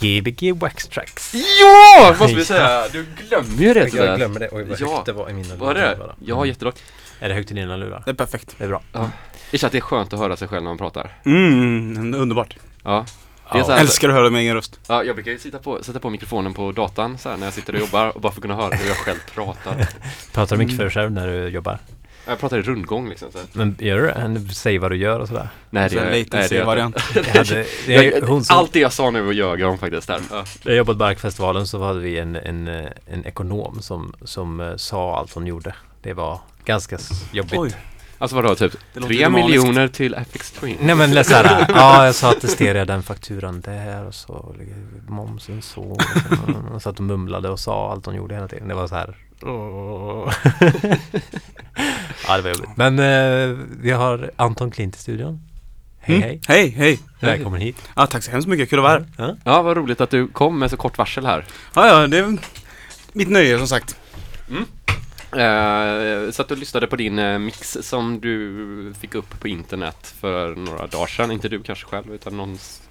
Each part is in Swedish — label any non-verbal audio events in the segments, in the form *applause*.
Gbg Wax Tracks. Ja! Måste vi säga. Du glömmer ju det Jag glömmer det. Oj vad Ja. högt det var i mina Var det lurar. Ja, jättelågt. Är det högt i dina lurar? Det är perfekt. Det är bra. Det känns att det är skönt att höra sig själv när man pratar. Mm, underbart. Ja. Det är Ja. så här, Älskar att höra min egen röst. ja, jag brukar ju sitta på, sätta på mikrofonen på datan så här, när jag sitter och jobbar och bara få kunna höra hur jag själv pratar. *laughs* Pratar du mycket Mm. för dig själv när du jobbar? Jag pratar i rundgång liksom. Så. här. Men gör du det? Säg vad du gör och sådär. Nej, Så en nej, det gör jag inte. *laughs* allt det jag sa nu och ljög jag om faktiskt där. Ja. När jag jobbade på Arkfestivalen så hade vi en, en, en ekonom som, som eh, sa allt hon gjorde. Det var ganska jobbigt. Oj. Alltså vadå, typ Det tre miljoner till FX Twin? Nej men det är såhär, ja jag sa attestera den fakturan där och så momsen så. Och så och satt och mumlade och sa allt hon gjorde hela tiden. Det var så här. *laughs* *laughs* ja det var jobbigt. Men eh, vi har Anton Klint i studion. Hej Mm. hej. Hej, hej. Välkommen hit. Ja, tack så hemskt mycket. Kul att vara här. Ja. Ja, vad roligt att du kom med så kort varsel här. Ja, ja, det är mitt nöje som sagt. Uh, satt och lyssnade på din eh, mix som du fick upp på internet för några dagar sedan. Inte du kanske själv, utan någons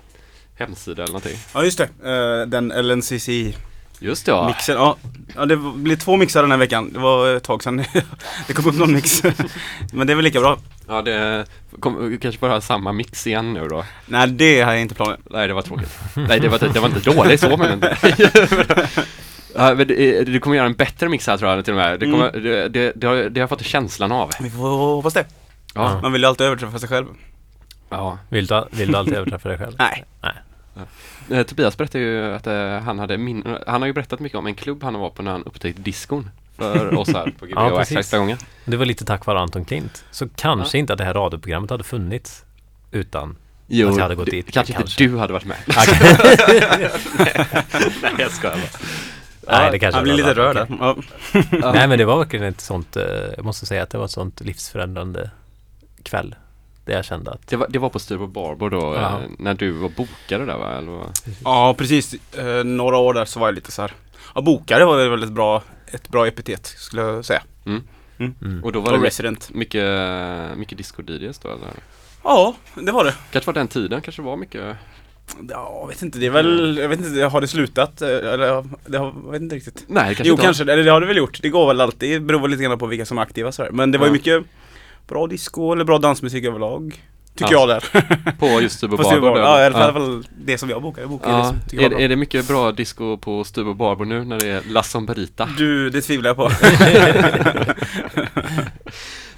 hemsida eller någonting. Ja, just det. Eh, den LNCC-mixen. Just det, ja. Ja. ja, det blir två mixar den här veckan. Det var ett tag sedan *laughs* det kom upp någon mix. *laughs* Men det är väl lika bra. Ja, det kom, vi kanske får ha samma mix igen nu då. Nej, det har jag inte planer. Nej, det var tråkigt. Nej, det var, inte- det var inte dåligt så, men... *laughs* Ja, det- du kommer göra en bättre mix här tror jag till och med. Det, kommer, det, det, det, har, det har jag fått känslan av. Vi får hoppas det. Ja. Man vill ju alltid överträffa sig själv. ja. Vill, du, vill du alltid överträffa dig själv? Nej. Eh, Tobias berättade ju att eh, han hade min, han har ju berättat mycket om en klubb han var på när han upptäckte diskon för *laughs* oss här på Gbg Ja, och precis. Gången. Det var lite tack vare Anton Klint. Så kanske inte att det här radioprogrammet hade funnits utan Jo, Att jag hade gått du, dit, kanske, kanske. inte du hade varit med. *laughs* Nej, jag skojar bara. Nej, det kanske Han blir lite rörd där. Ja. Nej men det var verkligen ett sånt, eh, jag måste säga att det var ett sånt livsförändrande kväll. Där jag kände att, Det var, det var på Styrbro Barbo då, Ja. eh, när du var bokare där va? Eller vad? ja, precis. Eh, några år där så var jag lite så här. Ja, bokare var det väldigt bra, ett bra epitet skulle jag säga. mm. Och då var Och det resident. mycket, mycket disco-DJs då eller? Ja, det var det. Kanske var den tiden, kanske var mycket Ja, jag vet inte. Det är väl, jag vet inte, har det slutat? Eh, Eller, det har, jag vet inte riktigt. Nej, det kanske jo, inte kanske. Eller det har det väl gjort. Det går väl alltid. Det beror väl lite grann på vilka som är aktiva så här. Men det var ju Ja. mycket bra disco eller bra dansmusik överlag. Tycker Ja. jag där. *laughs* På just? Sturebar. då, Ja, i alla fall det som jag bokar. Jag bokar det Ja, jag är, är det mycket bra disco på Styrbro Barbo nu när det är La Sombrita? Du, det tvivlar jag på. *laughs*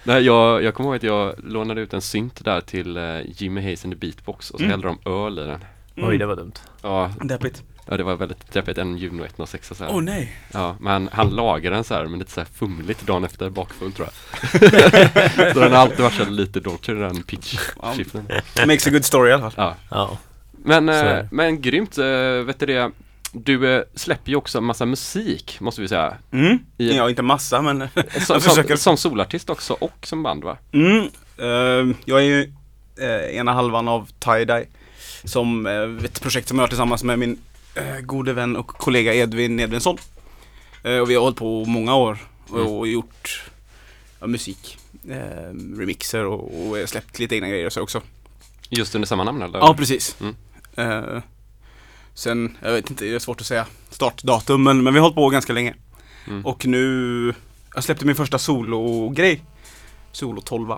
Nej, jag, jag kommer ihåg att jag lånade ut en synt där till eh, Jimmy Hayes in the Beatbox och så Mm. hällde de öl i den. oj det var dumt. Ja, Deppigt. Ja det var väldigt deppigt, en Juno 106 och så här. Åh oh, nej. Ja, men han lagade den så här men lite så här fumligt dagen efter bakfull tror jag. *laughs* så den har alltid varit så lite dolce den pitch-shiften. Makes a good story i alla fall. Ja. Ja. Men, eh, det. men grymt, eh, vet du det? Du eh, släpper ju också en massa musik, måste vi säga. Mm. I- Ja, inte massa men Som, *laughs* jag som, försöker. som solartist också och som band va? Mm. Eh, jag är ju eh, ena halvan av Tie-Dye. Som ett projekt som jag har tillsammans med min gode vän och kollega Edvin Edvinsson. Eh, och vi har hållit på många år och, Mm. och gjort ja, musik. Eh, remixer och, och släppt lite egna grejer så också. Just under samma namn eller? Ja, precis. Mm. Eh, sen, jag vet inte, det är svårt att säga startdatum, men, men vi har hållit på ganska länge. Mm. Och nu, jag släppte min första solo-grej, Solo 12, eh,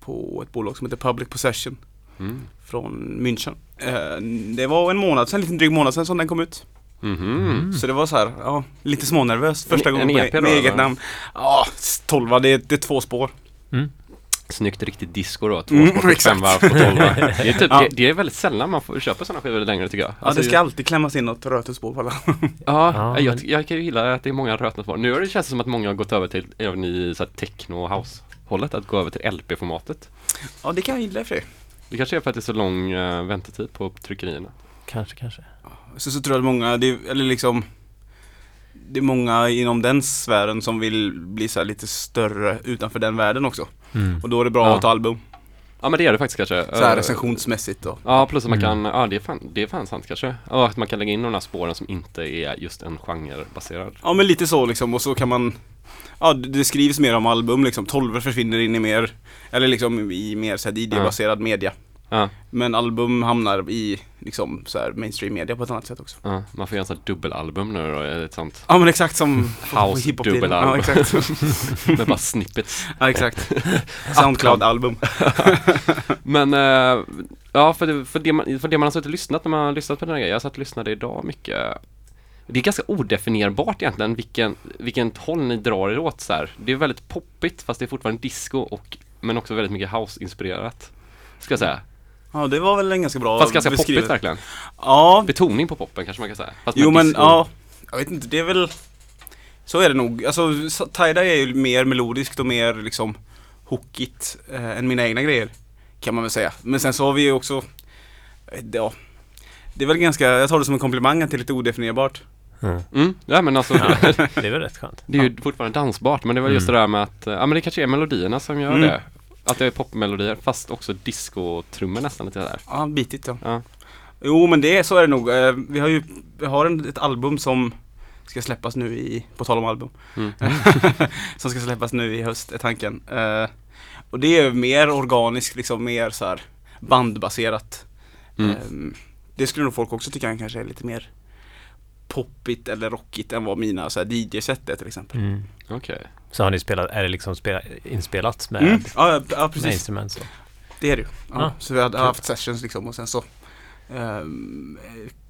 på ett bolag som heter Public Possession Mm. från München. Eh, det var en månad sedan, lite dryg månad sedan som den kom ut. Mhm. Så det var så här, ja, lite smånervöst första En- gången en med, EP då, med eget eller? namn. Ja, 12, det, är- det är två spår. Mm. Snyggt riktigt disco då, två Mm, spår fem varv på tolv va? *laughs* det, är typ, Ja. det, det är väldigt sällan man får köpa sådana skivor längre tycker jag. Ja, Alltså, det ska alltid klämmas in något rötespår på alla. Ja, *laughs* Ja, jag, men- jag kan ju gilla att det är många rötnespår. Nu har det känns som att många har gått över till, även i så här techno och house hållet, att gå över till LP-formatet. Ja, det kan jag gilla för sig. Det kanske är för att det är så lång eh, väntetid på tryckerierna. Kanske, kanske. Så, så tror jag att många, det, eller liksom Det är många inom den sfären som vill bli så här lite större utanför den världen också. Mm. Och då är det bra Ja. att ha ett album. Ja men det är det faktiskt kanske. Så här Eh, recensionsmässigt och Ja, plus att man Mm. kan, ja det är fan, det är fan sant kanske. Och att man kan lägga in de här spåren som inte är just en genrebaserad. Ja men lite så liksom och så kan man Ja det skrivs mer om album liksom, 12 försvinner in i mer Eller liksom i mer så här DJ-baserad media Ja, Men album hamnar i liksom så här mainstream media på ett annat sätt också. ja. Man får göra ett sånt dubbelalbum nu då, ett sånt Ja men exakt som House dubbelalbum. Ja exakt. *laughs* med bara snippets. ja exakt. Soundcloud-album. *laughs* Men, eh, ja för det, för, det man, för det man har suttit och lyssnat när man har lyssnat på den här grejen. Jag satt och lyssnade idag mycket. Det är ganska odefinierbart egentligen vilken, vilken håll ni drar er åt så här. Det är väldigt poppigt fast det är fortfarande disco och men också väldigt mycket house-inspirerat. Ska jag säga. Ja det var väl en ganska bra Fast ganska beskrivet. poppigt verkligen. Ja, Betoning på poppen kanske man kan säga. Fast jo men disco. ja. Jag vet inte, det är väl Så är det nog. Alltså tie-dye är ju mer melodiskt och mer liksom hookigt eh, än mina egna grejer. Kan man väl säga. Men sen så har vi ju också eh, Ja Det är väl ganska, jag tar det som en komplimang att det är lite odefinierbart. Mm. Mm, ja men alltså *laughs* Ja, *laughs* det är väl rätt skönt. Det är ju fortfarande dansbart men det var just Mm. det där med att, ja men det kanske är melodierna som gör Mm. det. Att det är popmelodier fast också disco-trummor nästan lite där. Ja, bitigt ja. Ja. Jo men det, så är det nog. Eh, Vi har ju, vi har en, ett album som ska släppas nu i, på tal om album. Mm. *laughs* som ska släppas nu i höst är tanken. Eh, och det är mer organiskt, liksom mer så här bandbaserat. Mm. Eh, det skulle nog folk också tycka kanske är lite mer poppigt eller rockigt än vad mina så här DJ-set är till exempel. Mm. Okej. Så har ni spelat, är det liksom spela, inspelat med, Mm. Ja, ja, ja, med precis. instrument så? Det är det ju. Ja, Ah, så vi hade kul. haft sessions liksom och sen så eh,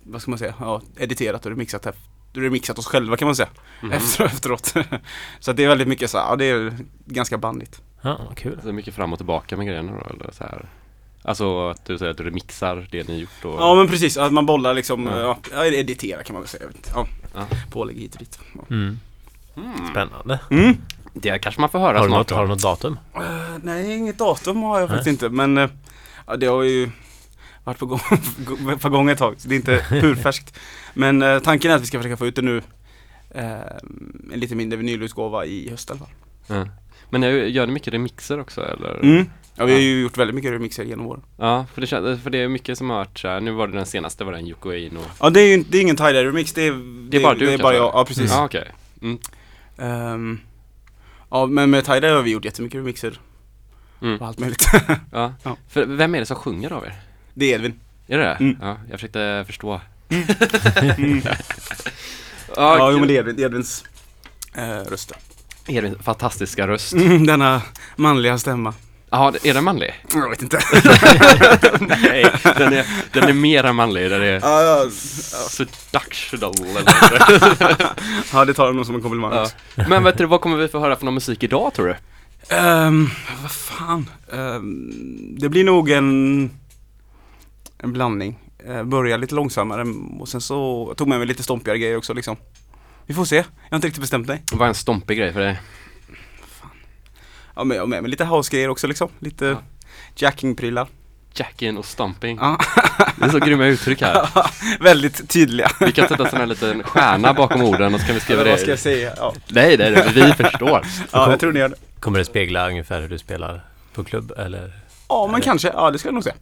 Vad ska man säga? Ja, editerat och remixat, remixat oss själva kan man säga. Mhm. Efter, efteråt. *laughs* så det är väldigt mycket så här, ja det är ganska bandigt. Ja, kul. Så mycket fram och tillbaka med grejerna då eller så här. Alltså att du säger att du remixar det ni gjort och Ja men precis, att man bollar liksom, Ja. ja, editera kan man väl säga. Jag vet inte. Ja, Ja. pålägg hit och dit. Ja. Mm. Mm. Spännande. Mm. Det kanske man får höra Har du, snart något, då. har du något datum? Eh, nej, inget datum har jag Nej. faktiskt inte men ja, det har ju varit på gång, *laughs* på gång ett tag så det är inte *laughs* purfärskt. Men eh, tanken är att vi ska försöka få ut det nu en lite mindre vinylutgåva i höst i alla fall. Men jag, gör ni mycket remixer också eller? Mm. Ja, vi har ju gjort väldigt mycket remixer genom åren. Ja, för det, för det är mycket som har hört så här. nu var det den senaste, var det en Yoko Ono Ja, det är ju det är ingen tie remix, det är, Det är bara du det är bara jag. Ja, precis. Ja okej. Mm. Ehm, ja, men med tie har vi gjort jättemycket remixer Mm. och allt möjligt. *laughs* Ja. Ja. För vem är det som sjunger av er? det är Edvin. Är det det? Mm. Ja, jag försökte förstå. Mm. *laughs* Ja, Ja, jo men det är Edvin, det Edvins eh, röst. Edvins fantastiska röst. Mm, denna manliga stämma. Ja, är den manlig? Jag vet inte. *laughs* Nej, den är, den är mera manlig. Den är ja, ja, seductional *laughs* ja, det tar jag nog som en komplimang ja. Men vet du, vad kommer vi få höra för någon musik idag tror du? Ehm, vad fan. Ehm, det blir nog en, en blandning. Uh, börja lite långsammare och sen så jag tog med mig lite stompigare grejer också liksom. Vi får se. Jag har inte riktigt bestämt mig. Vad är en stompig grej för dig? Ja, men jag har med mig lite house-grejer också liksom. Lite Ja. jacking-prylar. Jacking och stomping. Ja. Det är så grymma uttryck här. *laughs* Väldigt tydliga. Vi kan sätta en sån här liten stjärna bakom orden och så kan vi skriva Eller vad ska jag det. säga? Ja, Nej, nej, nej, vi förstår. *laughs* ja jag tror ni gör det. Kommer det spegla ungefär hur du spelar på klubb eller? Ja, men Eller- kanske. Ja, det ska jag nog säga.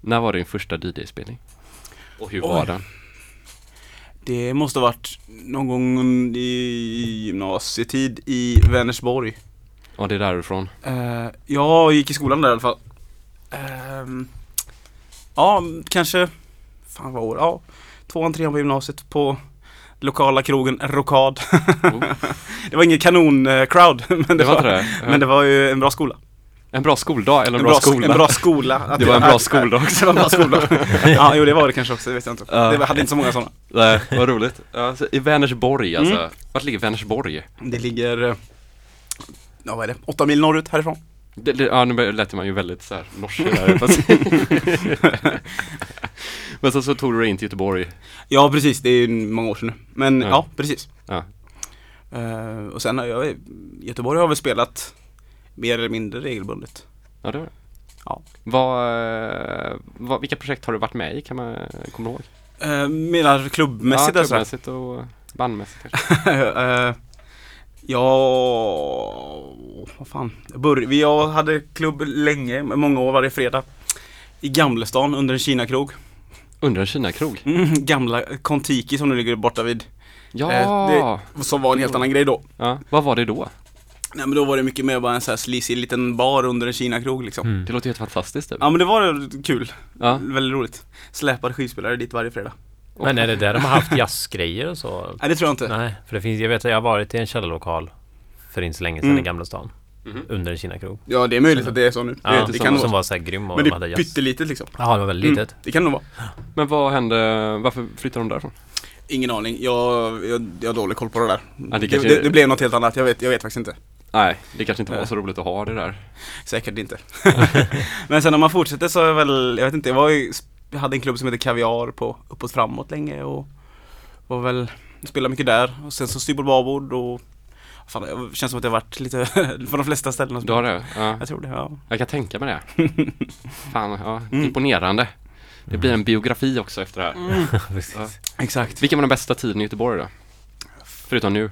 När var din första DJ-spelning? Och hur var Oj. den? Det måste ha varit någon gång i gymnasietid i Vänersborg. Ja, det är därifrån. Uh, jag gick i skolan där i alla fall. Ehm, ja, kanske, fan vad år, ja, tvåan, trean på gymnasiet på lokala krogen Rokad. Oh, *laughs* det var ingen kanon-crowd, *laughs* men, det det var var, det? Men det var ju en bra skola. En bra skoldag eller en, bra, skola? En bra skola. Att *laughs* Det var en bra skola också. Det var en bra skola. ja, jo det var det kanske också, det vet jag inte. Ja. Det hade inte så många sådana. Nej, vad roligt. Ja, så I Vänersborg alltså. Mm. Vart ligger Vänersborg? Det ligger, eh, ja vad är det, åtta mil norrut härifrån. Det, det, ja, nu lät man ju väldigt så här norsk där. *laughs* Men så, så tog du dig in till Göteborg. Ja precis, det är ju många år sedan nu. Men Ja. ja, precis. Ja. Eh, och sen har jag, Göteborg har väl spelat mer eller mindre regelbundet. Ja, det det. Ja. Vad, eh, vad, vilka projekt har du varit med i? Kan man komma ihåg? Uh, menar klubbmässigt ja, alltså? klubbmässigt och bandmässigt kanske. uh, *laughs* ja, vad fan. Jag bör, vi jag hade klubb länge, många år varje fredag. I Gamlestan under en Kina-krog. Under en Kina-krog? Mm, gamla Kontiki som nu ligger borta vid. Ja! Eh, Som var en helt annan grej då. ja! Vad var det då? Nej men då var det mycket mer bara en sån här liten bar under en Kina-krog liksom. Mm. Det låter helt fantastiskt typ. Ja men det var kul. Ja. Väldigt roligt. Släpade skivspelare dit varje fredag. Men är det där de har haft jazzgrejer och så? *laughs* Nej det tror jag inte. Nej, för det finns, jag vet att jag har varit i en källarlokal för inte så länge sedan Mm. i Gamla stan. Mhm. Under en Kina-krog. Ja det är möjligt att det är så nu. Ja, det, det som, kan som vara. var så här grym och Men de det är pyttelitet liksom. Jaha, det var väldigt Mm, litet. det kan det nog vara. Men vad hände, varför flyttade de därifrån? Ingen aning. Jag, jag, jag har dålig koll på det där. det det, kanske- det, det blev något helt annat. Jag vet, jag vet faktiskt inte. Nej, det kanske inte var så roligt att ha det där. Säkert inte. *laughs* Men sen om man fortsätter så är väl, jag vet inte, jag var ju, jag hade en klubb som heter Kaviar på Uppåt Framåt länge och var väl, spelade mycket där. Och sen så Styrbord Babord och Fan, det känns som att jag har varit lite *laughs* på de flesta ställena. Du har det? Ja. Jag tror det, ja. Jag kan tänka mig det. *laughs* Fan, ja. Mm. Imponerande. Det blir en biografi också efter det här. *laughs* Precis. Ja. Exakt. Vilken var den bästa tiden i Göteborg då? Förutom nu.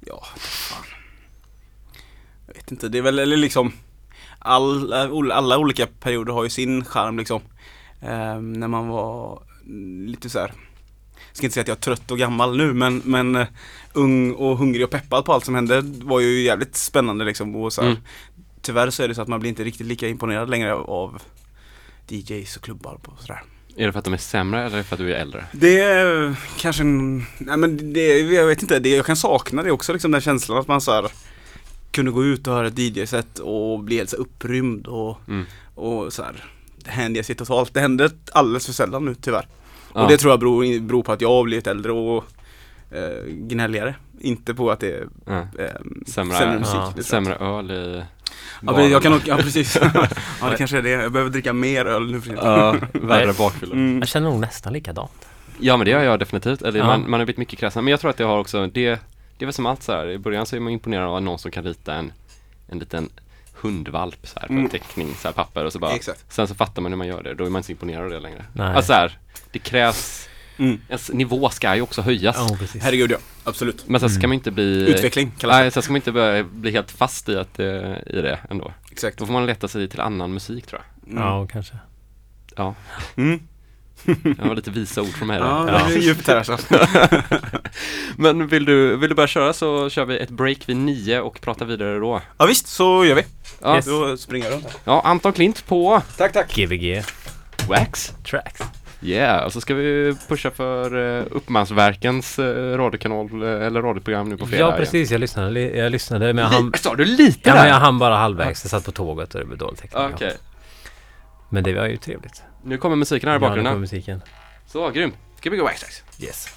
Ja, fan. Jag vet inte, det är väl eller liksom alla, alla olika perioder har ju sin charm liksom. Ehm, när man var lite så här. Jag ska inte säga att jag är trött och gammal nu men, men eh, ung och hungrig och peppad på allt som hände var ju jävligt spännande liksom. Och så här, Mm. Tyvärr så är det så att man blir inte riktigt lika imponerad längre av DJs och klubbar och sådär. Är det för att de är sämre eller för att du är äldre? Det är kanske en, nej men det, jag vet inte, det, jag kan sakna det också liksom den känslan att man så här kunde gå ut och höra ett DJ-set och bli helt så upprymd och, Mm. och så här hänge sig totalt. Det händer alldeles för sällan nu tyvärr. Ja. Och det tror jag beror, beror på att jag har blivit äldre och eh, gnälligare. Inte på att det är Ja. eh, Sämre- sämre musik. ja. Sämre öl i Ja, jag kan nog, ja precis. *laughs* ja det kanske är det. Jag behöver dricka mer öl nu för tiden. Ja, *laughs* värre bakfylla. Mm. Jag känner nog nästan likadant. Ja men det gör jag definitivt, eller Ja. man, man har blivit mycket kräsen. Men jag tror att det har också, det, det är väl som allt så här. i början så är man imponerad av någon som kan rita en, en liten hundvalp så här, på en Mm. teckning, så här papper och så bara Exakt. Sen så fattar man hur man gör det, då är man inte så imponerad av det längre. Nej. Alltså så här, det krävs, Mm. ens nivå ska ju också höjas. Ja, precis. Herregud ja, absolut. Men sen ska Mm. man inte bli Utveckling kallas. Nej, sen ska man inte börja bli helt fast i, att, eh, i det ändå. Exakt. Då får man leta sig till annan musik tror jag. Mm. Ja, kanske. Ja, Mm. Det var lite visa ord från mig där. Ja, det är djupt här alltså. *laughs* Men vill du, vill du börja köra så kör vi ett break vid nio och pratar vidare då. Ja visst, så gör vi. Ja, Yes. Då springer jag runt här. ja Anton Klint på Tack, tack. Gbg Wax. Tracks. Yeah, och så ska vi pusha för uh, Uppmansverkens uh, radiokanal eh, eller radioprogram nu på fredag Ja, precis. Jag lyssnade, li- jag lyssnade men jag hann, Sa du lite ja, där? men jag hann bara halvvägs. Jag satt på tåget och det blev dålig täckning. Ja, Okej, Men det var ju trevligt. Nu kommer musiken här i Ja, nu bakgrunden. kommer musiken. Så, grym. Ska vi gå Wax Tracks? Yes.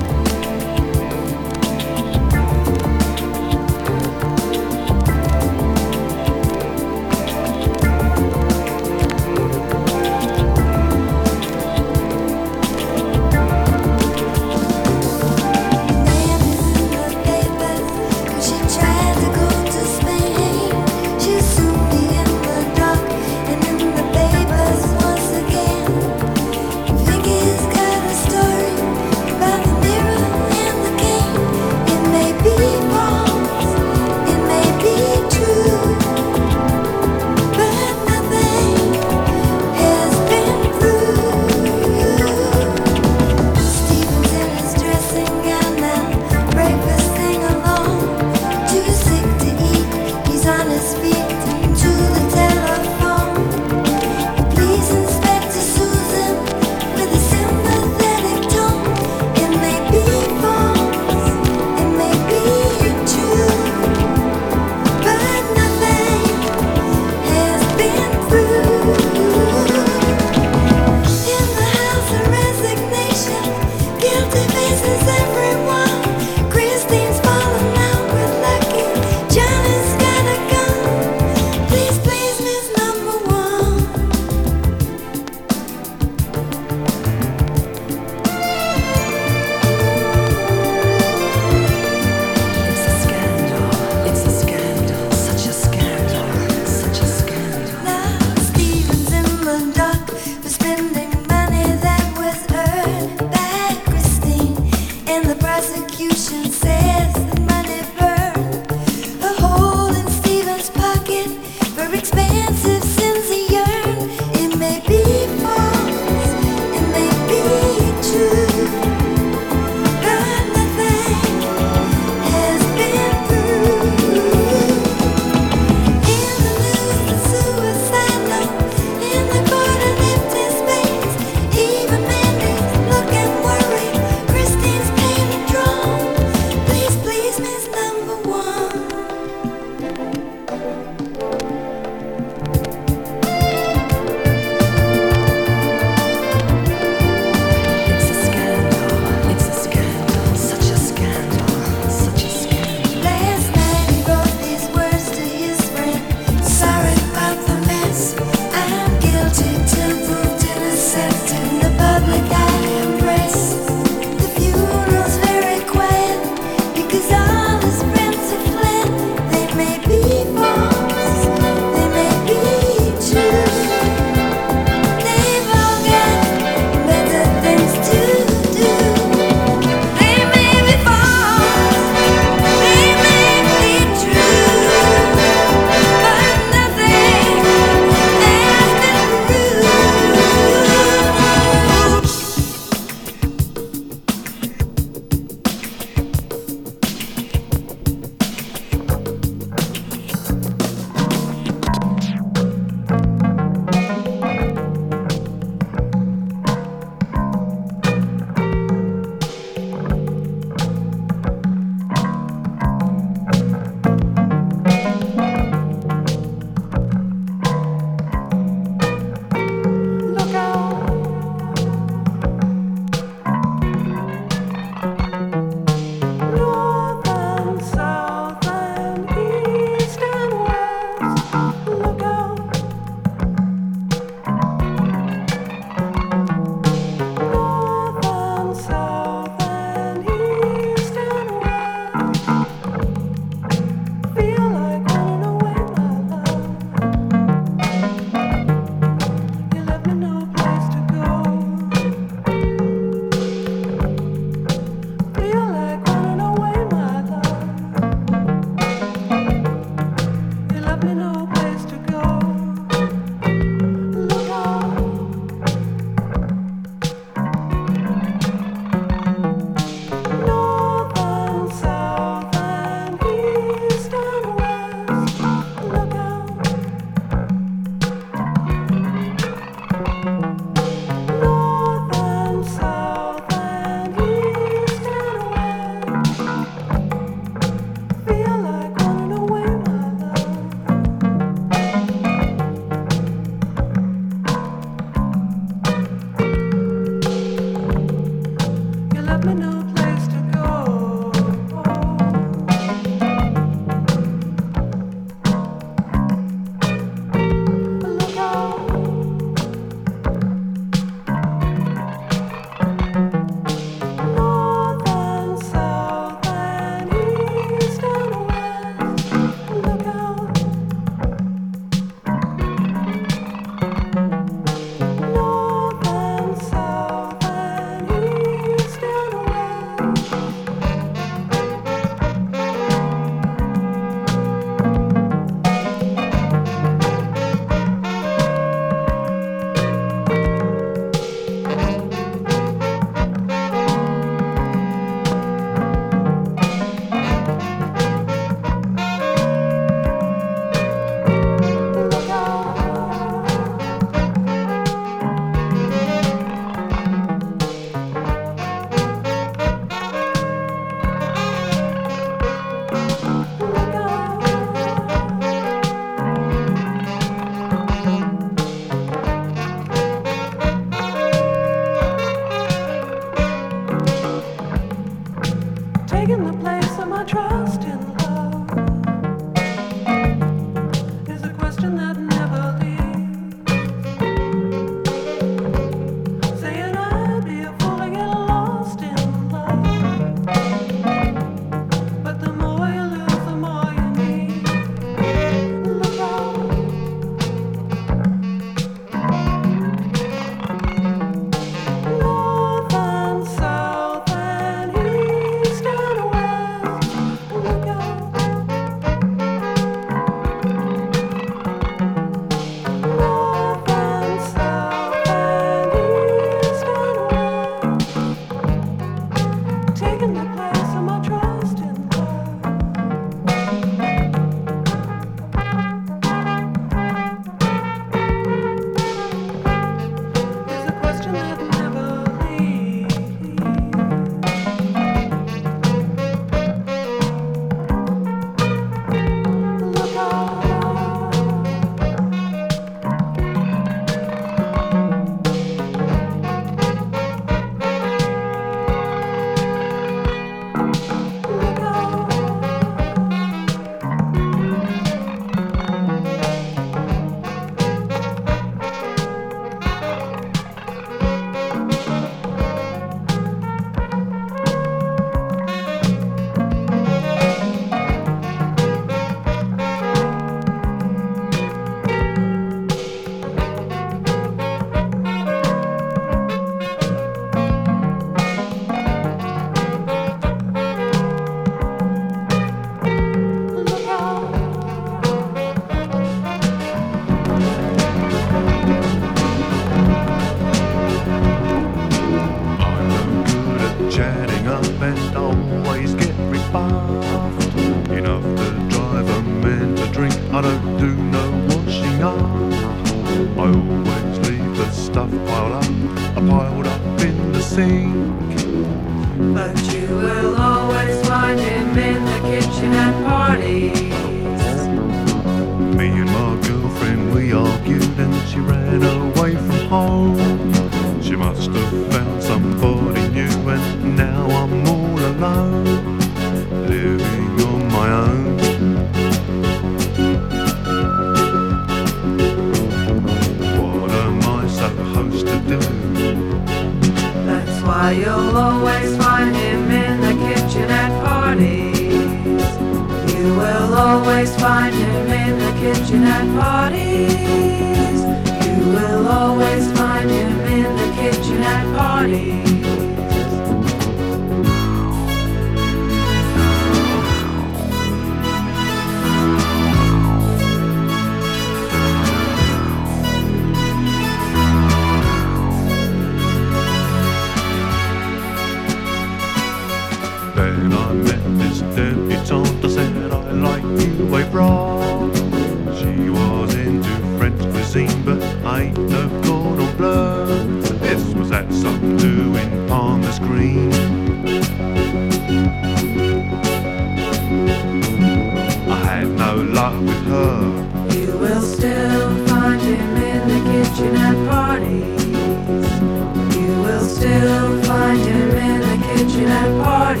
At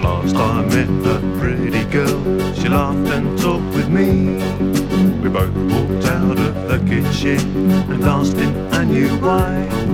last I met a pretty girl, she laughed and talked with me. We both walked out of the kitchen and asked him I knew why.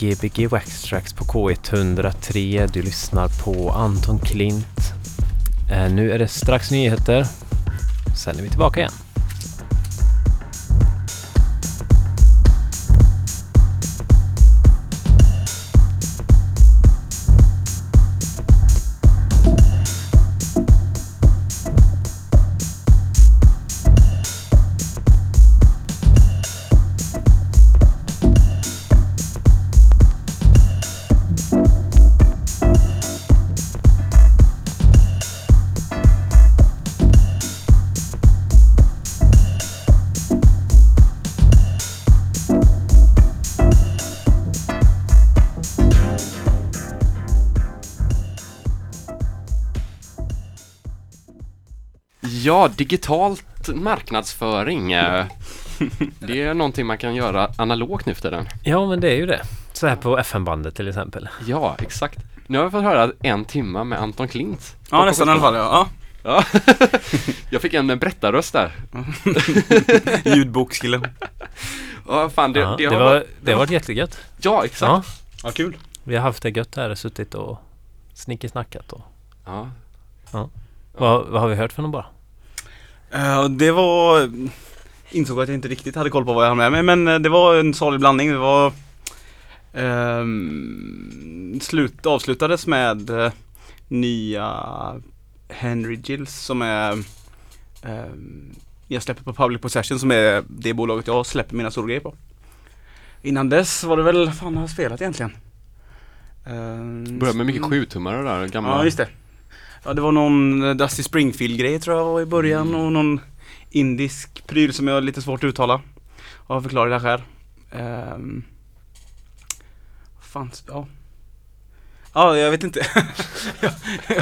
Gbg Waxtrax på K103. Du lyssnar på Anton Klint. Eh, nu är det strax nyheter. Sen är vi tillbaka igen. Digitalt marknadsföring. eh, *laughs* Det är någonting man kan göra analogt nu för tiden. Ja, men det är ju det. Så här på FM-bandet till exempel. Ja, exakt. Nu har vi fått höra en timma med Anton Klint. Ja, nästan i alla fall. Ja. Ja. *laughs* Jag fick en berättarröst där. ja. *laughs* Ljudbokskillen. Ja, fan det, ja, det, det, har var, varit- det har varit jättegött. Ja, exakt. Ja, Ja, kul. vi har haft det gött här, suttit och snickesnackat och Ja. vad, vad har vi hört för något bara? Eh, det var... Insåg att jag inte riktigt hade koll på vad jag hade med mig men eh, det var en salig blandning. Det var... ehm, slut, avslutades med eh, nya Henry Gills som är ehm, jag släpper på Public Possession som är det bolaget jag släpper mina sologrejer på. Innan dess var det väl, fan har jag spelat egentligen? Um, Började med mycket sjutummare där, gamla. Ja, just det. Ja, det var någon Dusty Springfield-grej tror jag var i början Mm. och någon indisk pryl som jag har lite svårt att uttala. Av förklarliga skäl. Um, fan, ja. Ja, jag vet inte. jag,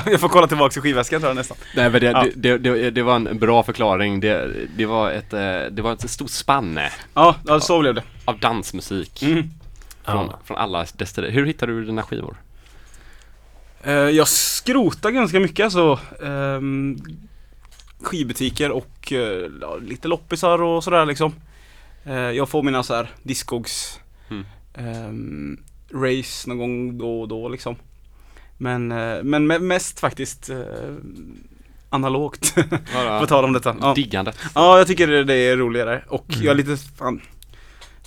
*laughs* jag får kolla tillbaka i skivväskan tror jag nästan. Nej men det, Ja. det, det, det, var en bra förklaring. Det, det, var ett, eh, det var ett stort spanne Ja, ja så blev det. av dansmusik. Mm. Från, Ja. från alla destinationer. Hur hittar du dina skivor? Eh, jag skrotar ganska mycket alltså. Um, skivbutiker och eh, lite loppisar och sådär liksom. Eh, jag får mina så här Discogs Mm. ehm, race någon gång då och då liksom. Men, men me- mest faktiskt analogt. *laughs* På tal om detta. Ja. Diggandet. ja, jag tycker det, är roligare och Mm. jag är lite fan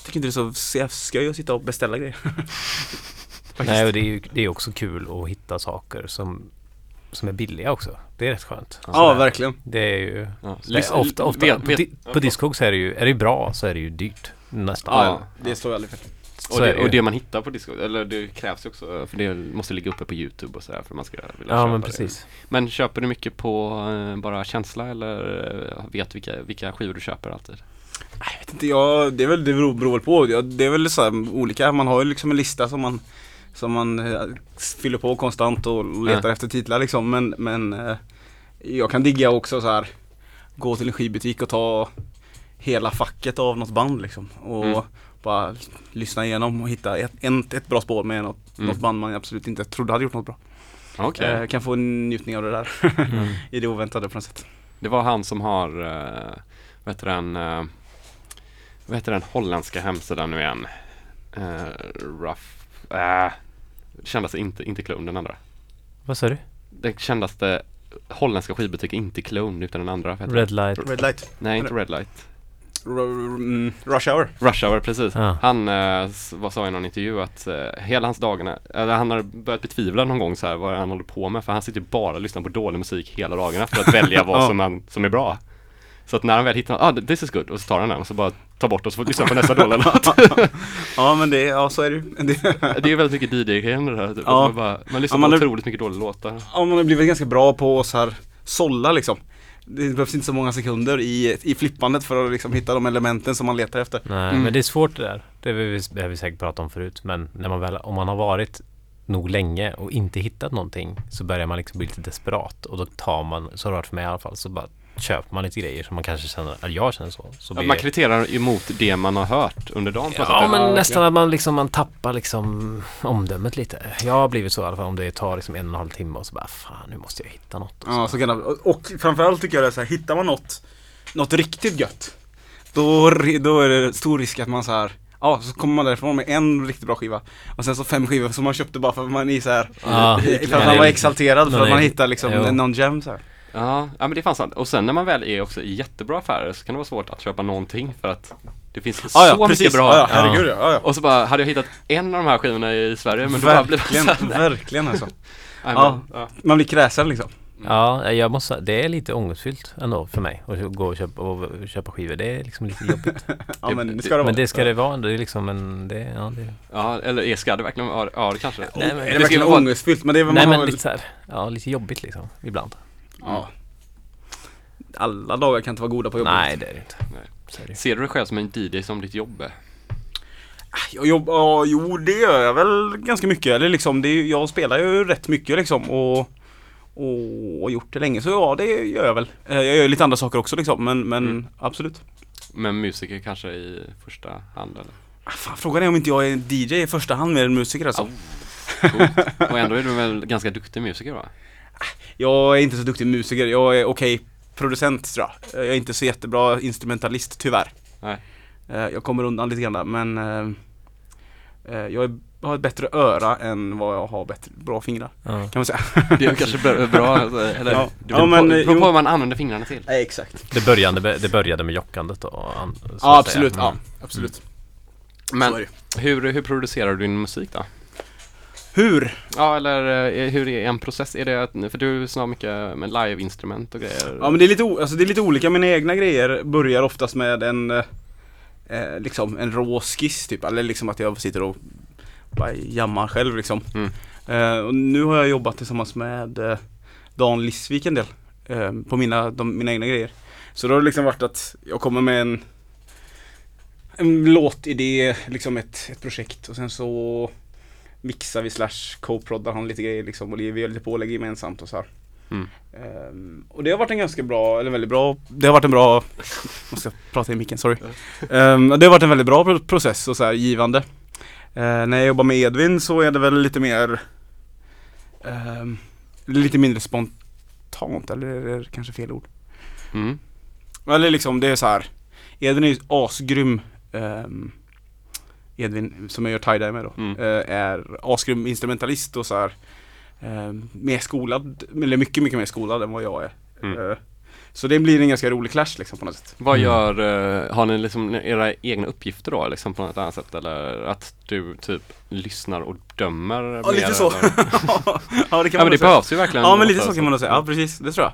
Tycker inte det är så skoj att sitta och beställa grejer. *laughs* Faktiskt. Nej, och det är ju det är också kul att hitta saker som, som är billiga också. Det är rätt skönt. Ja, Sådär. verkligen. Det är ju Ja, det är ofta, ofta vet- på, vet- di, på Discogs är det ju, är det bra så är det ju dyrt. Nästan. Ja, Ja, det står jag aldrig för. Och Så det, det och det man hittar på Discord, eller det krävs ju också, för det måste ligga uppe på YouTube och sådär för man ska vilja Ja, köpa men det. precis. Men köper du mycket på eh, bara känsla eller eh, vet vilka, vilka skivor du köper alltid? Jag vet inte, jag, det är väl, det beror, beror väl på. Ja, Det är väl så här olika, man har ju liksom en lista som man som man eh, fyller på konstant och letar efter titlar liksom. Men, men eh, jag kan digga också så här gå till en skivbutik och ta hela facket av något band liksom. Och Mm. bara lyssna igenom och hitta ett, en, ett bra spår med något, Mm. något band man absolut inte trodde hade gjort något bra. Okej. Eh, kan få en njutning av det där *laughs* Mm. i det oväntade på något sätt. Det var han som har, uh, vad heter den, eh, vad heter den holländska hemsidan nu igen? Uh, rough, uh, kändaste inte, inte Clone, den andra. Vad sa du? Den kändaste holländska skivbutik, inte Clone utan den andra. Red light? Red Light, Nej, inte Red Light. R- mm, Rush Hour. Rush Hour, precis. Ja. Han uh, vad sa i någon intervju att eh, hela hans dagarna, eller han har börjat betvivla någon gång så här vad han håller på med för han sitter bara och lyssnar på dålig musik hela dagarna för att välja *laughs* vad som, han, som är bra. Så att när han väl hittar något, ah this is good, och så tar han den och så bara tar bort och så får lyssna på nästa dåliga låt. *laughs* Ja men det, ja så är det ju. *laughs* Det, är ju väldigt mycket DJ-grejen det här. Typ. Ja. Man, bara, man lyssnar Ja, man på är- otroligt mycket dåliga låtar. Ja, man har blivit ganska bra på att så här sålla liksom. Det behövs inte så många sekunder i, i flippandet för att liksom hitta de elementen som man letar efter. Nej, Mm. men det är svårt det där. Det har vi, det har vi säkert pratat om förut. Men när man väl, om man har varit nog länge och inte hittat någonting så börjar man liksom bli lite desperat. Och då tar man, så har det varit för mig i alla fall, så bara köper man lite grejer som man kanske känner, eller jag känner så. så Att blir man kriterar emot det man har hört under dagen Ja sätt. men Ja, nästan att man liksom man tappar liksom omdömet lite. Jag har blivit så i alla fall om det tar liksom en och en halv timme och så bara fan nu måste jag hitta något. Och Ja, så. kan det, och, framförallt tycker jag det är så här, hittar man något, något riktigt gött. Då, då är det stor risk att man så här Ja, så kommer man därifrån med en riktigt bra skiva Och sen så fem skivor som man köpte bara för att man är så här Ja, För att man var exalterad för att man hittar liksom jo. någon gem så här. Ja, ja men det är fan sant. Och sen när man väl är också i jättebra affärer så kan det vara svårt att köpa någonting för att det finns så mycket bra. Ja, ja, herregud ja, ja, ja. Och så bara, hade jag hittat en av de här skivorna i Sverige men då bara blev Verkligen, det så här, verkligen alltså *laughs* Ja. ja. Man blir kräsen liksom Ja, jag måste det är lite ångestfyllt ändå för mig att gå och köpa, och köpa skivor. Det är liksom lite jobbigt. *laughs* Ja Det- men det ska det vara Men det ska det vara. Det är liksom en, det, ja, det, ja, eller är- ska det verkligen vara, ja det kanske Nej, men- Är det det verkligen ångestfyllt? Men det är väl Nej man men lite så här, ja lite jobbigt liksom ibland. Ja. Alla dagar kan inte vara goda på jobbet Nej det är det inte. Nej. Ser du dig själv som en DJ som ditt jobb? Jag jobb, ja, jo det gör jag väl ganska mycket. Eller liksom, det, jag spelar ju rätt mycket liksom och, och, och gjort det länge. Så ja, det gör jag väl. Eh, Jag gör lite andra saker också liksom, men, men Mm. absolut. Men musiker kanske i första hand eller? Ah, Fan, frågan är om inte jag är en DJ i första hand mer än musiker alltså. Coolt. Och ändå är du väl ganska duktig musiker va? Jag är inte så duktig musiker, jag är okej producent tror jag. Jag är inte så jättebra instrumentalist tyvärr. Nej. Eh, Jag kommer undan lite grann där, men eh, eh, jag har ett bättre öra än vad jag har bättre, bra fingrar Ja. kan man säga. Det är kanske bra, bra eller Ja. det Ja, beror men, på, beror på vad man använder fingrarna till. Nej exakt. Det, började, det började med jockandet då? Ja att säga. absolut, ja Mm. absolut. Men är det. hur, hur producerar du din musik då? Hur? Ja eller eh, hur är en process? Är det för du snarar mycket med live-instrument och grejer? Ja men det är lite, alltså, det är lite olika, mina egna grejer börjar oftast med en eh, eh, liksom en rå skiss typ, eller liksom att jag sitter och bara jammar själv liksom. Mm. Eh, och nu har jag jobbat tillsammans med eh, Dan Lissvik en del eh, på mina, de, mina egna grejer. Så då har det liksom varit att jag kommer med en en låtidé, liksom ett, ett projekt och sen så mixar vi slash co-proddar han lite grejer liksom och vi gör lite pålägg gemensamt och så här. Mm. Ehm, och det har varit en ganska bra, eller väldigt bra, det har varit en bra, *laughs* måste prata i micken, sorry. Ehm, det har varit en väldigt bra pro- process och så här givande. Eh, när jag jobbar med Edvin så är det väl lite mer, ehm, lite mindre spontant, eller är det kanske fel ord? Mm. Eller liksom det är så här. Edvin är ju asgrym ehm, Edvin som jag gör tie-dye med då Mm. eh, Är asgrym instrumentalist och så här ehm, Mer skolad, eller mycket mycket mer skolad än vad jag är Mm. Eh, Så det blir en ganska rolig clash liksom på något sätt Vad Mm. gör, eh, har ni liksom era egna uppgifter då liksom på något annat sätt eller att du typ lyssnar och dömer? Ja lite mer, så eller? *laughs* Ja det kan Ja men man det säga behövs ju verkligen Ja men lite så kan man nog säga, ja precis, det tror jag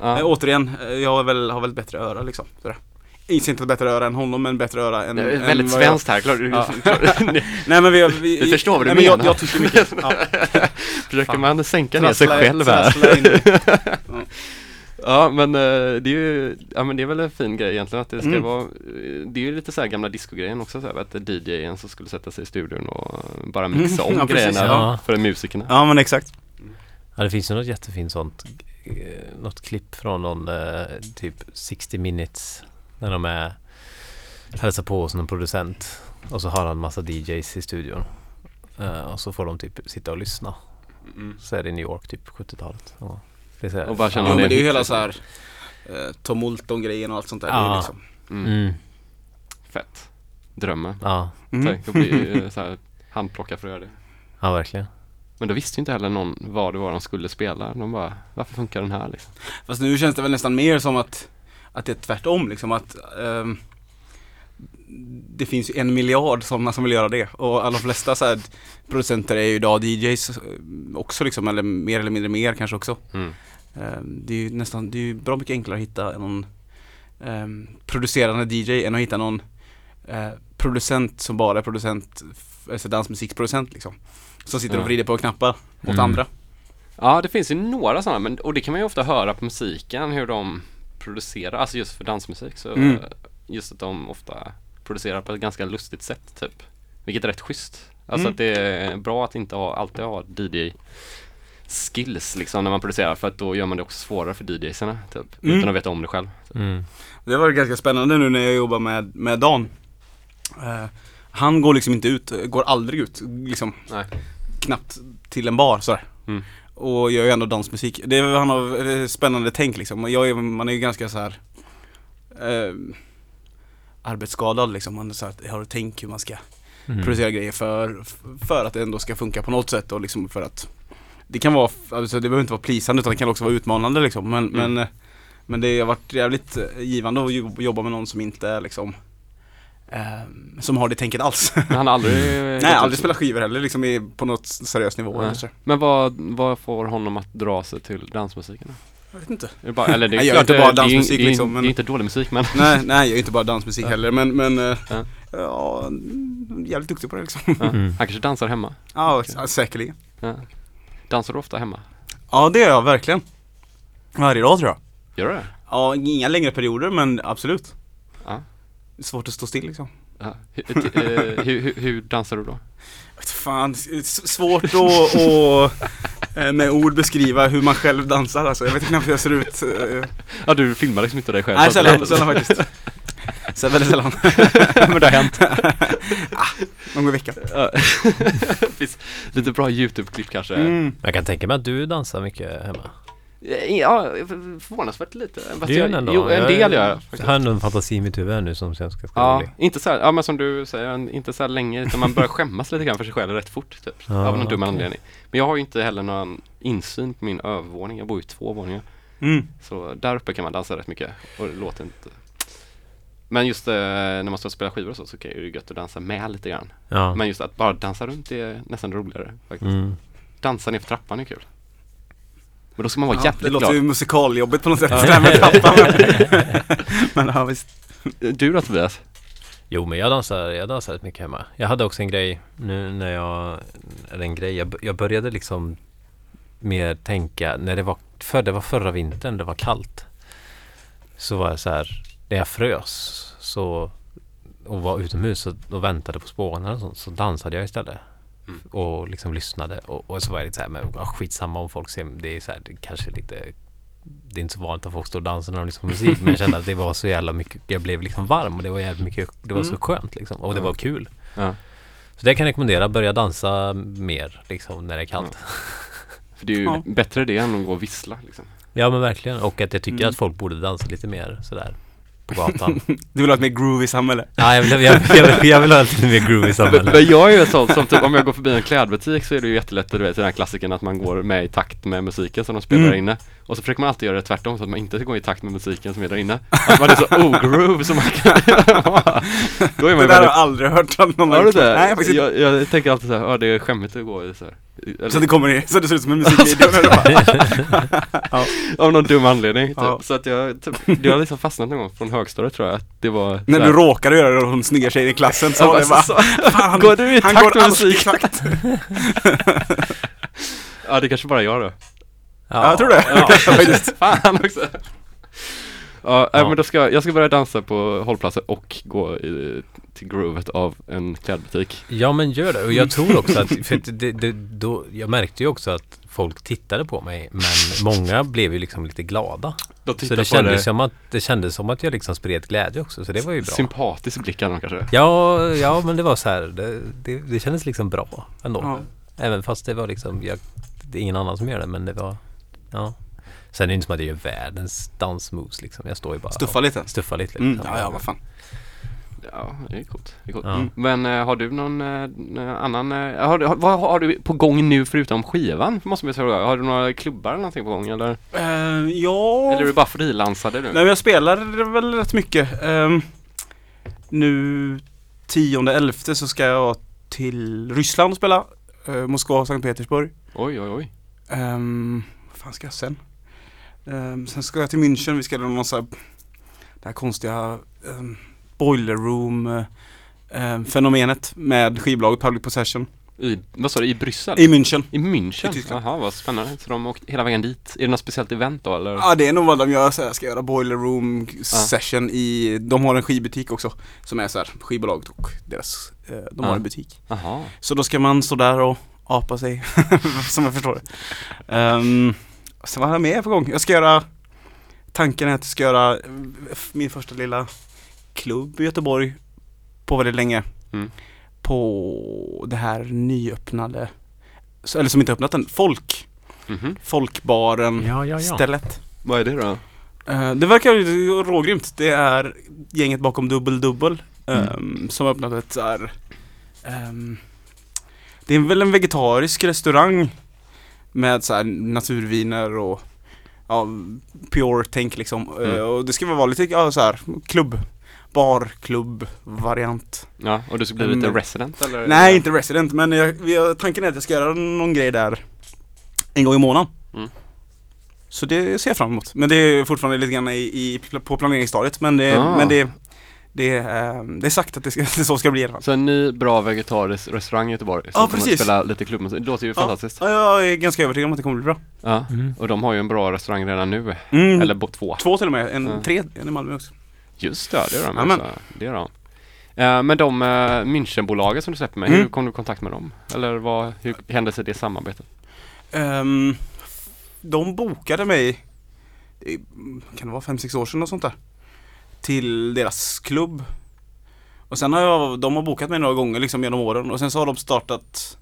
Ja. Eh, Återigen, eh, jag har väl, har väl ett bättre öra liksom sådär. Inte inte ett bättre öra än honom men bättre öra än Det är än väldigt vad jag- svenskt här, klart. Ja. *laughs* *laughs* Nej men vi, vi, Vi förstår vad du nej, men jag, menar. jag tycker mycket *laughs* ja. Försöker Fan. man sänka ner sig själv här? Ja men eh, det är ju, ja men det är väl en fin grej egentligen att det ska Mm. vara Det är ju lite så här gamla discogrejen också så här, att DJen som skulle sätta sig i studion och bara mixa om Mm, ja, precis, grejerna ja. för musikerna Ja men exakt Ja det finns ju något jättefint sånt eh, Något klipp från någon eh, typ 60 minutes När de är Hälsar på hos någon producent Och så har han massa DJs i studion Eh, Och så får de typ sitta och lyssna Mm. Så är det i New York typ 70-talet Ja. Det är så här, Och bara känna Ja om men det är ju hela så här eh, Tom Moulton-grejen och allt sånt där Ja. liksom. mm. mm, Fett Drömmen ja, Mm. Tänk att bli eh, så här, handplockad för att göra det ja verkligen Men då visste ju inte heller någon vad det var de skulle spela De bara, varför funkar den här liksom? Fast nu känns det väl nästan mer som att Att det är tvärtom liksom att ehm, Det finns ju en miljard sådana som vill göra det och alla flesta så producenter är ju idag DJs eh, också liksom eller mer eller mindre mer kanske också Mm. Ehm, Det är ju nästan, det är ju bra mycket enklare att hitta någon ehm, producerande DJ än att hitta någon eh, producent som bara är producent, alltså dansmusikproducent liksom. Som sitter och vrider på knappar åt Mm. andra. Ja det finns ju några sådana men, och det kan man ju ofta höra på musiken hur de producerar, alltså just för dansmusik så Mm. Just att de ofta producerar på ett ganska lustigt sätt typ Vilket är rätt schysst Alltså Mm. att det är bra att inte ha, alltid ha DJ skills liksom när man producerar för att då gör man det också svårare för DJsarna typ Mm. Utan att veta om det själv mm. Det var ganska spännande nu när jag jobbar med, med Dan. Eh, han går liksom inte ut, går aldrig ut, liksom Nej. knappt till en bar sådär. Mm. Och gör ju ändå dansmusik. Det är, han har spännande tänk liksom. Jag är, man är ju ganska så här. Eh, arbetsskadad liksom. Man är så här, har tänk hur man ska Mm. producera grejer för, för att det ändå ska funka på något sätt och liksom för att Det kan vara, alltså det behöver inte vara plisande utan det kan också vara utmanande liksom men, Mm. men, eh, men det har varit jävligt eh, givande att jo- jobba med någon som inte är liksom eh, Som har det tänket alls. Men han har aldrig... *laughs* Nej, aldrig spelat skivor heller liksom i, på något seriös nivå Nej. eller så. Men vad, vad får honom att dra sig till dansmusiken? Jag vet inte. Är det bara, eller det jag gör inte bara dansmusik, det liksom, men- Det är inte dålig musik men Nej, nej jag är inte bara dansmusik heller men, men eh, Ja. ja, jävligt duktig på det liksom. ja. Mm. han kanske dansar hemma. Ja, ja, säkerligen. Ja. Dansar du ofta hemma? Ja, det gör jag verkligen. Varje dag tror jag. Gör du det? Ja, inga längre perioder men absolut. Svårt att stå still liksom. Ja. Hur, eh, hur, hur, dansar du då? Fan, svårt att att, eh, med ord beskriva hur man själv dansar alltså. Jag vet knappt hur jag ser ut. eh. Ja du filmar liksom inte dig själv? Nej, sällan, sällan faktiskt. Så väldigt sällan. *laughs* Men det har hänt. Någon gång i veckan. *laughs* Lite bra YouTube-klipp kanske? Mm. Jag kan tänka mig att du dansar mycket hemma. Ja, förvånansvärt lite. Fast Det jag, den ändå. jo, en del gör jag. Jag har ändå en fantasi i mitt huvud nu som sen ska ska Ja, rolig. inte så här, ja men som du säger, inte så här länge utan man börjar skämmas lite grann för sig själv rätt fort typ. Ja, av någon dum okej. anledning. Men jag har ju inte heller någon insyn på min övervåning, jag bor ju i två våningar. Mm. Så där uppe kan man dansa rätt mycket och det låter inte Men just eh, när man står och spelar skivor och så, så kan det ju gött att dansa med lite grann. Ja. Men just att bara dansa runt är nästan roligare faktiskt. Mm. Dansa ner för trappan är kul. Men då ska man vara Ja, det jävligt låter glad. ju musikaljobbigt på något sätt. Det här med trappan. Men, ja, visst. Du då Tobias? Jo men jag dansar, jag dansar rätt mycket hemma. Jag hade också en grej nu när jag, eller en grej, jag, jag började liksom mer tänka när det var, för det var förra vintern, det var kallt. Så var jag så här, när jag frös så och var utomhus och, och väntade på spåren och sånt, så dansade jag istället. Mm. Och liksom lyssnade och, och så var jag lite så här, men ja, skitsamma om folk ser, det är så här, det kanske lite det är inte så vanligt att folk står och dansar när de lyssnar på musik men jag kände att det var så jävla mycket, jag blev liksom varm och det var jävligt mycket, det var så Mm. skönt liksom och det Ja. var kul. Ja. Så det kan jag rekommendera, börja dansa mer liksom när det är kallt. *laughs* För det är ju Ja. bättre det än att gå och vissla liksom. Ja men verkligen och att jag tycker Mm. att folk borde dansa lite mer sådär på gatan. *laughs* Du vill ha ett mer groovy samhälle? ja, jag, vill, jag, jag, vill, jag vill ha lite mer groovy samhälle. men jag är ju sånt som typ om jag går förbi en klädbutik så är det ju jättelätt, du vet den här klassiken att man går med i takt med musiken som de spelar Mm. inne. Och så försöker man alltid göra det tvärtom så att man inte går i takt med musiken som är där inne. Att man är så ogroove som man kan *laughs* Då är Det man ju där har jag väldigt aldrig hört att någon Har du det? Nej, faktiskt jag, jag tänker alltid så här, ja det är skämmigt att gå i så här. Eller, Så det kommer i, så det ser ut som en musikvideo bara, *laughs* av någon dum anledning typ. Ja. Så att jag, typ, det har liksom fastnat någon gång från högstadiet tror jag att det var När du råkade göra det och hon snygga tjejen i klassen så Ja, var det bara, så- fan, han, Går du i takt med musik? *laughs* Ja det kanske bara jag då Ja, jag tror det. Ja. *laughs* *laughs* Fan också Ja, äh, Ja. men då ska jag ska börja dansa på hållplatser och gå i, till groovet av en klädbutik Ja men gör det och jag tror också att, *laughs* för att det, det, då, jag märkte ju också att folk tittade på mig men många blev ju liksom lite glada. Så det kändes, det som att, det kändes som att jag liksom spred glädje också så det var ju bra. Sympatisk blick hade de kanske Ja, ja men det var så här, det, det, det kändes liksom bra ändå. Ja. Även fast det var liksom, jag, det är ingen annan som gör det men det var, ja. Sen är det inte som att jag gör världens dansmoves liksom. Jag står ju bara Stuffa lite. stuffar lite. Mm, ja, ja, vad fan. Ja, det är coolt, det är coolt. Ja. Mm. Men eh, har du någon eh, annan, eh, har, har, vad har du på gång nu förutom skivan? Måste man fråga. Har du några klubbar eller någonting på gång eller? Eh, ja... Eller är du bara frilansade nu? Nej men jag spelar väl rätt mycket. Ehm, nu 10-11 så ska jag till Ryssland och spela. Uh, Moskva och Sankt Petersburg. Oj, oj, oj. Um, fan ska jag sen? Ehm, sen ska jag till München. Vi ska göra någon sån här, det här konstiga um, boiler room ehm, fenomenet med skivbolaget Public Possession I, vad sa du, i Bryssel? i München. I München? I. Jaha, vad spännande. Så de åkte hela vägen dit. Är det något speciellt event då eller? Ja det är nog vad de gör, så här, ska göra boiler room session i, de har en skivbutik också som är så här skivbolaget och deras, eh, de har Ja. en butik. Jaha. Så då ska man stå där och apa sig, *laughs* som jag förstår det. Um, sen vad har jag mer på gång? Jag ska göra, tanken är att jag ska göra min första lilla klubb i Göteborg på väldigt länge. Mm. På det här nyöppnade, så- eller som inte öppnat än, Folk, Mhm. Folkbaren Ja, ja, ja. stället. Vad är det då? Eh, det verkar ju rågrymt. Det är gänget bakom Dubbel Dubbel Mm. ehm, som har öppnat ett så här, ehm, Det är väl en vegetarisk restaurang med så här naturviner och ja, pure tänk liksom. Eh, Mm. och det ska väl vara lite ja, så här klubb, barklubb variant. Ja, och du ska bli lite Mm. resident eller? Nej, inte resident men jag, har, tanken är att jag ska göra någon grej där en gång i månaden. Mm. Så det ser jag fram emot. Men det är fortfarande lite grann i, i, på planeringsstadiet. Men det, Ah. men det, det, är, det är sagt att det, ska, *laughs* det så ska bli i alla fall. Så en ny bra vegetarisk restaurang i Göteborg som Ja, kommer att precis. spela lite klubbmusik. Det låter ju fantastiskt. Ja, jag är ganska övertygad om att det kommer bli bra. Ja, Mm. och de har ju en bra restaurang redan nu. Mm. Eller bo- två. Två till och med, en, Ja. tre, en i Malmö också. Just det, det gör de. Jajamän. Alltså. Det gör de. Eh, men de uh, Münchenbolaget som du släpper med, hur Mm. kom du i kontakt med dem? Eller vad, hur hände sig det samarbetet? Ehm, de bokade mig, kan det vara fem sex år sedan och sånt där. Till deras klubb. Och sen har jag, de har bokat mig några gånger liksom genom åren och sen så har de startat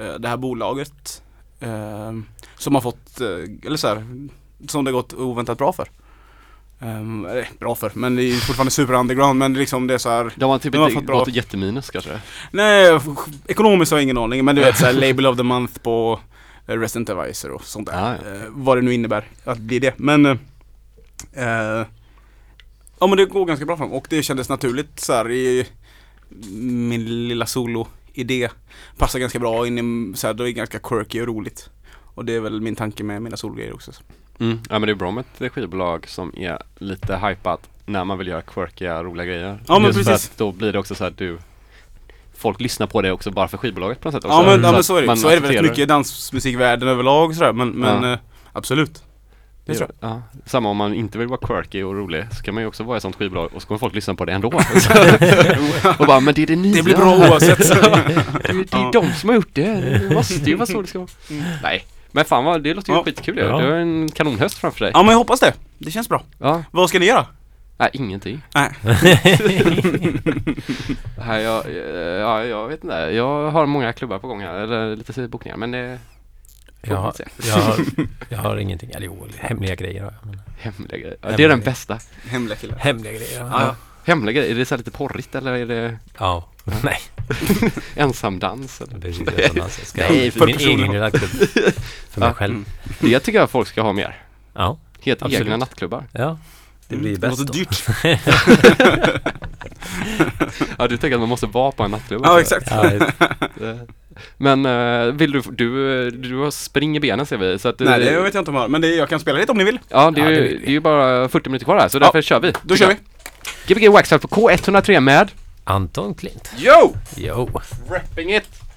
eh, det här bolaget. ehm, som har fått, eh, eller så här, som det gått oväntat bra för. Um, bra för, men det är fortfarande super underground men liksom det är så här De har typ De har inte fått bra- gått jätteminus kanske? Nej, ekonomiskt har jag ingen aning men du vet såhär label of the month på eh, Resident Advisor och sånt där. Ah, ja. Eh, vad det nu innebär att bli det. Men eh, eh, Ja men det går ganska bra fram och det kändes naturligt så här i min lilla solo-idé. Passar ganska bra in i, så här, det är ganska quirky och roligt. Och det är väl min tanke med mina solgrejer också. Mm. Ja men det är bra med ett skivbolag som är lite hypat när man vill göra quirkiga, roliga grejer. Ja, men Just för precis. att då blir det också så att du Folk lyssnar på det också bara för skivbolaget på något sätt också. Ja men, ja, att men så är det man Så är det väldigt mycket i dansmusikvärlden överlag sådär men, men Ja. eh, absolut. Det tror jag. Ja, samma om man inte vill vara quirky och rolig så kan man ju också vara i sånt skivbolag och så kommer folk lyssna på det ändå. *laughs* och bara, men det är det nya. Det blir bra oavsett. *laughs* det, är- det är de som har gjort det. Det måste ju vara så det ska vara. Nej, men fan vad, det låter ju Ja. skitkul ju. Ja. Du har en kanonhöst framför dig. Ja men jag hoppas det. Det känns bra. Ja. Vad ska ni göra? Nej, ingenting. Nej. *laughs* Nej, jag, eh, ja, jag vet inte. Jag har många klubbar på gång här, eller lite bokningar, men det Jag, har- jag, har, *laughs* jag har ingenting, eller jo, hemliga grejer har jag. Men Hemliga grejer. Ja, det är den bästa. Hemliga killar. hemliga grejer, Ja, ja. Hemliga grejer, är det så här lite porrigt eller är det Ja, nej. *laughs* ensamdans? Eller? Precis, jag ska Nej, jag för min personer. egen lilla klubb. *laughs* För mig själv. Det tycker jag folk ska ha mer. Ja, Helt Absolut. egna nattklubbar. ja. Det blir Mm, bäst då. dyrt. Ja, du tänker att man måste vara på en nattklubb? Ja exakt. Ja, Men eh, vill du, du, du har spring i benen ser vi så att Nej det vet jag inte om jag har, men det, jag kan spela lite om ni vill. Ja, det är, Ja, det ju, det är ju bara 40 minuter kvar här så Ja, därför kör vi. Då kör vi. Gbg Waxfall på K103 med Anton Klint. Yo! Jo. Repping it!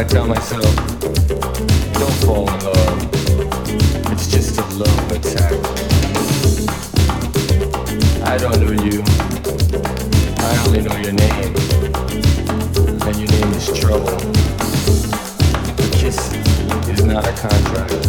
I tell myself, don't fall in love. It's just a love attack. I don't know you. I only know your name. And your name is trouble. A kiss is not a contract.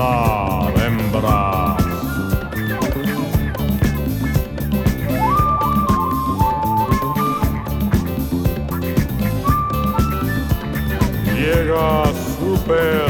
hablar, hembra. Llega super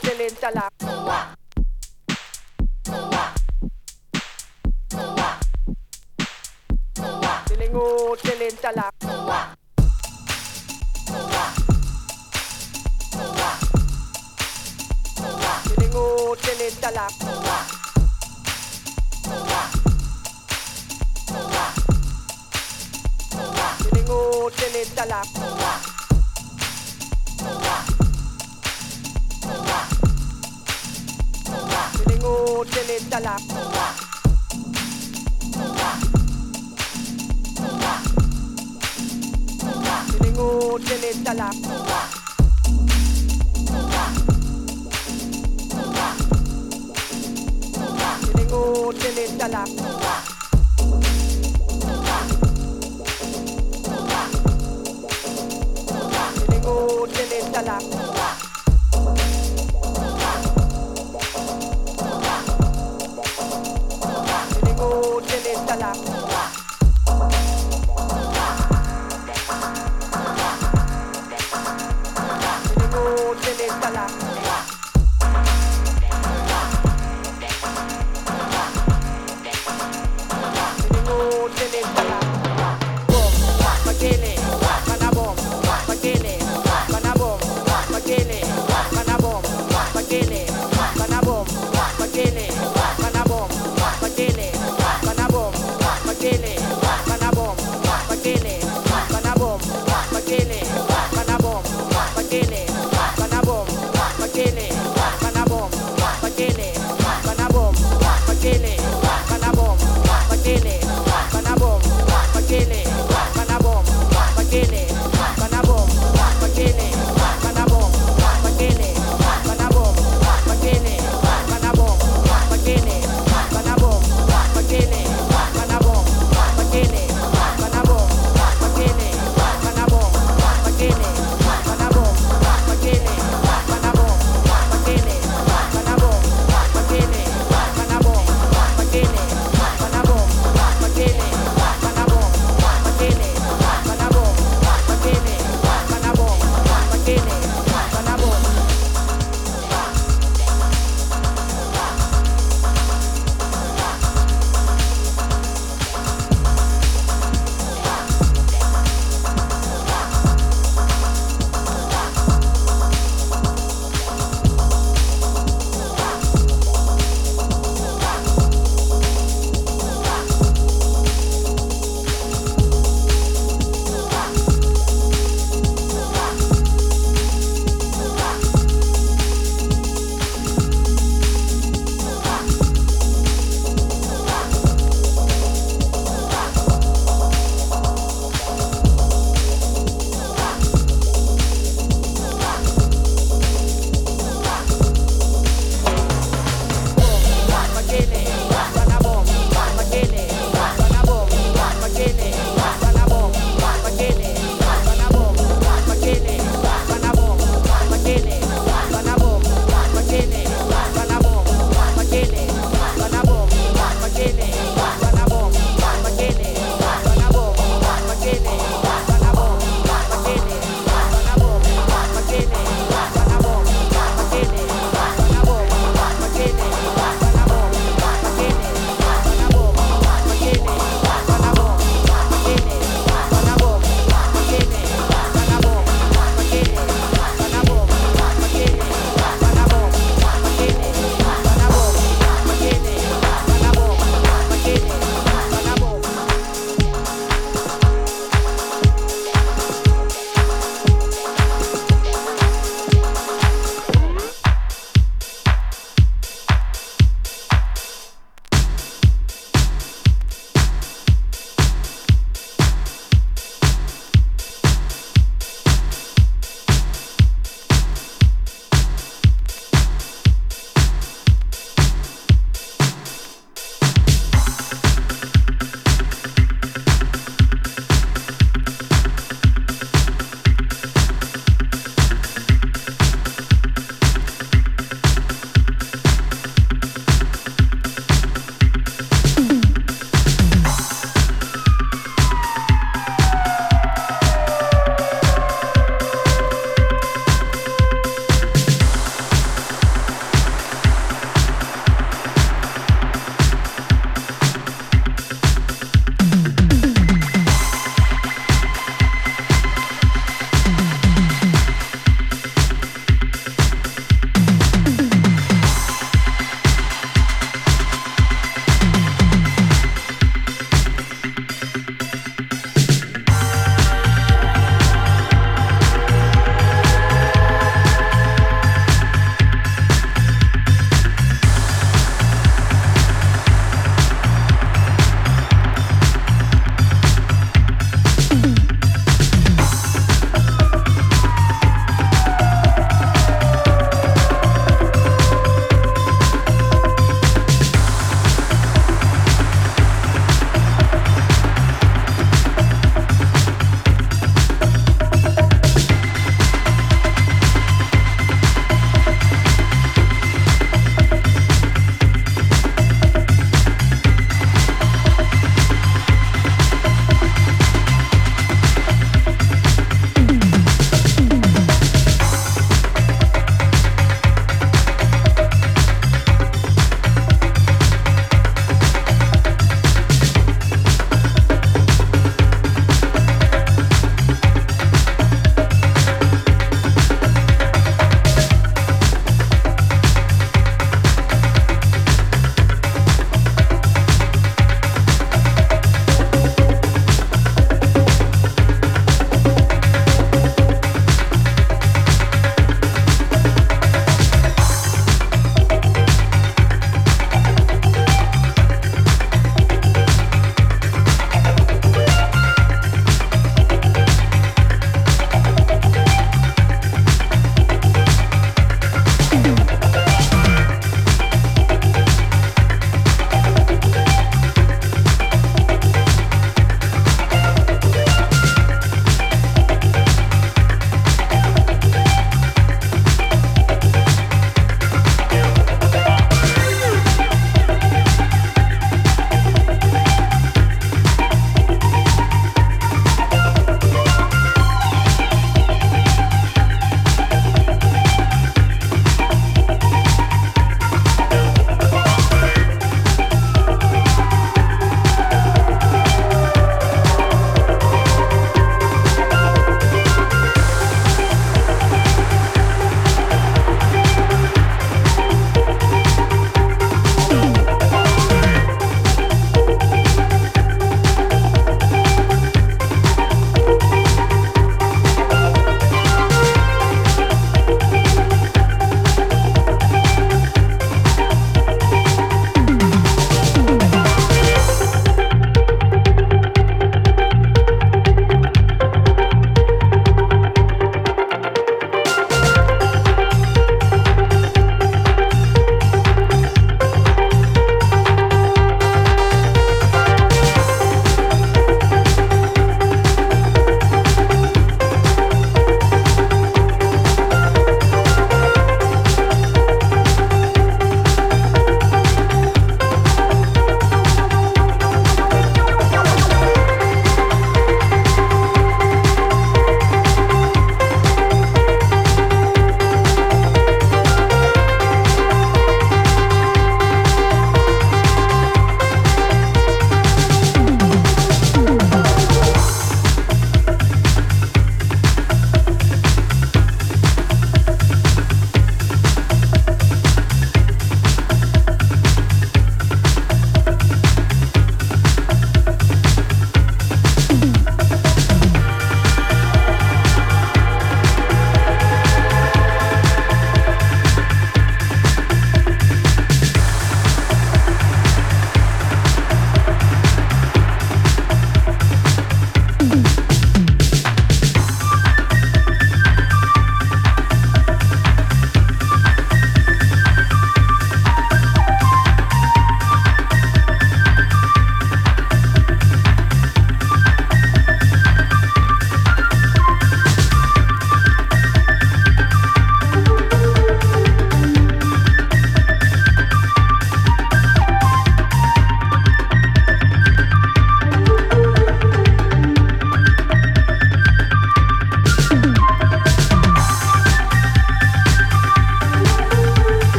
excelente la... Tilingo, excelente la... Tilingo, excelente la... Tilingo, excelente la... から」「手でご手でたら」手でごたら」